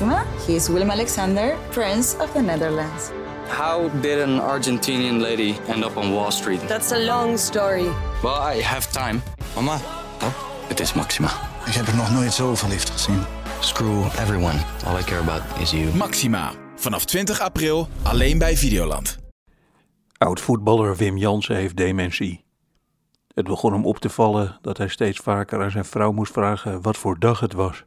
Maxima, he is Willem Alexander, Prince of the Netherlands. How did an Argentinian lady end up on Wall Street? That's a long story. Well, I have time. Mama, Oh, het is Maxima. ik heb er nog nooit zo verliefd gezien. Screw everyone. All I care about is you. Maxima. Vanaf 20 april alleen bij Videoland. Oud-voetballer Wim Jansen heeft dementie. Het begon hem op te vallen dat hij steeds vaker aan zijn vrouw moest vragen wat voor dag het was.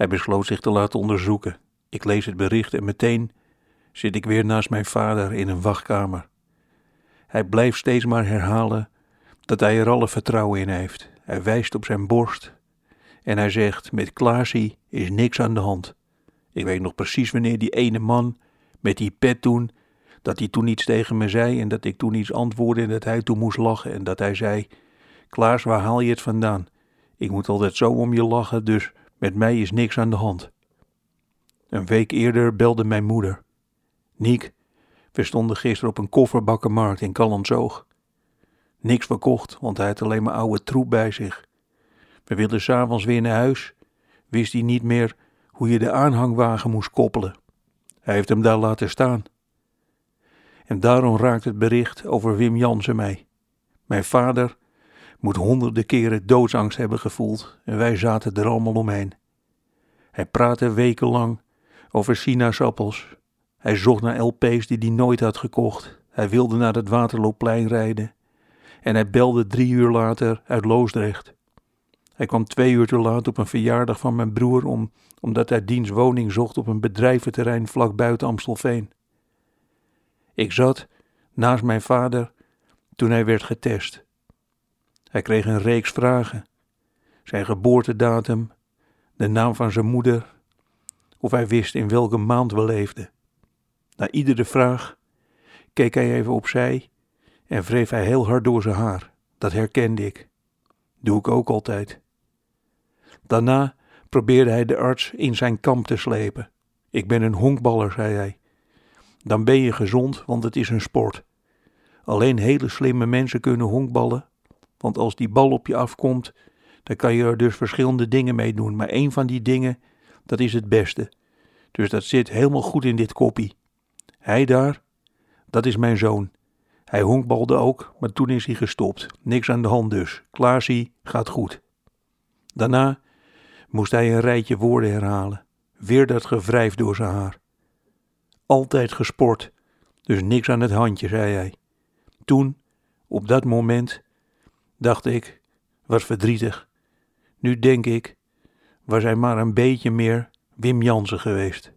Hij besloot zich te laten onderzoeken. Ik lees het bericht en meteen zit ik weer naast mijn vader in een wachtkamer. Hij blijft steeds maar herhalen dat hij er alle vertrouwen in heeft. Hij wijst op zijn borst en hij zegt: Met Klaasie is niks aan de hand. Ik weet nog precies wanneer die ene man met die pet toen, dat hij toen iets tegen me zei en dat ik toen iets antwoordde en dat hij toen moest lachen en dat hij zei: Klaas, waar haal je het vandaan? Ik moet altijd zo om je lachen, dus met mij is niks aan de hand. Een week eerder belde mijn moeder. Niek, we stonden gisteren op een kofferbakkenmarkt in Callenzoog. Niks verkocht, want hij had alleen maar oude troep bij zich. We wilden s'avonds weer naar huis. Wist hij niet meer hoe je de aanhangwagen moest koppelen. Hij heeft hem daar laten staan. En daarom raakt het bericht over Wim Jansen mij. Mijn vader moet honderden keren doodsangst hebben gevoeld en wij zaten er allemaal omheen. Hij praatte wekenlang over sinaasappels. Hij zocht naar LP's die hij nooit had gekocht. Hij wilde naar het Waterloopplein rijden. En hij belde drie uur later uit Loosdrecht. Hij kwam twee uur te laat op een verjaardag van mijn broer om, omdat hij diens woning zocht op een bedrijventerrein vlak buiten Amstelveen. Ik zat naast mijn vader toen hij werd getest. Hij kreeg een reeks vragen. Zijn geboortedatum, de naam van zijn moeder, of hij wist in welke maand we leefden. Na iedere vraag keek hij even opzij en wreef hij heel hard door zijn haar. Dat herkende ik. Doe ik ook altijd. Daarna probeerde hij de arts in zijn kamp te slepen. Ik ben een honkballer, zei hij. Dan ben je gezond, want het is een sport. Alleen hele slimme mensen kunnen honkballen, want als die bal op je afkomt, dan kan je er dus verschillende dingen mee doen. Maar één van die dingen, dat is het beste. Dus dat zit helemaal goed in dit koppie. Hij daar, dat is mijn zoon. Hij honkbalde ook, maar toen is hij gestopt. Niks aan de hand dus. Klaasie gaat goed. Daarna moest hij een rijtje woorden herhalen. Weer dat gewrijf door zijn haar. Altijd gesport, dus niks aan het handje, zei hij. Toen, op dat moment, dacht ik, wat verdrietig. Nu denk ik, was hij maar een beetje meer Wim Jansen geweest.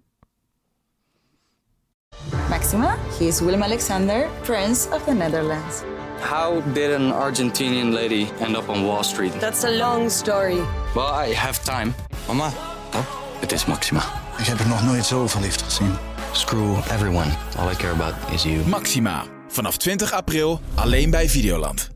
Maxima, he is Willem Alexander, Prince of the Netherlands. How did an Argentinian lady end up on Wall Street? That's a long story. Well, I have time. Mama, Oh, het is Maxima. ik heb er nog nooit zo verliefd gezien. Screw everyone. All I care about is you. Maxima. Vanaf 20 april alleen bij Videoland.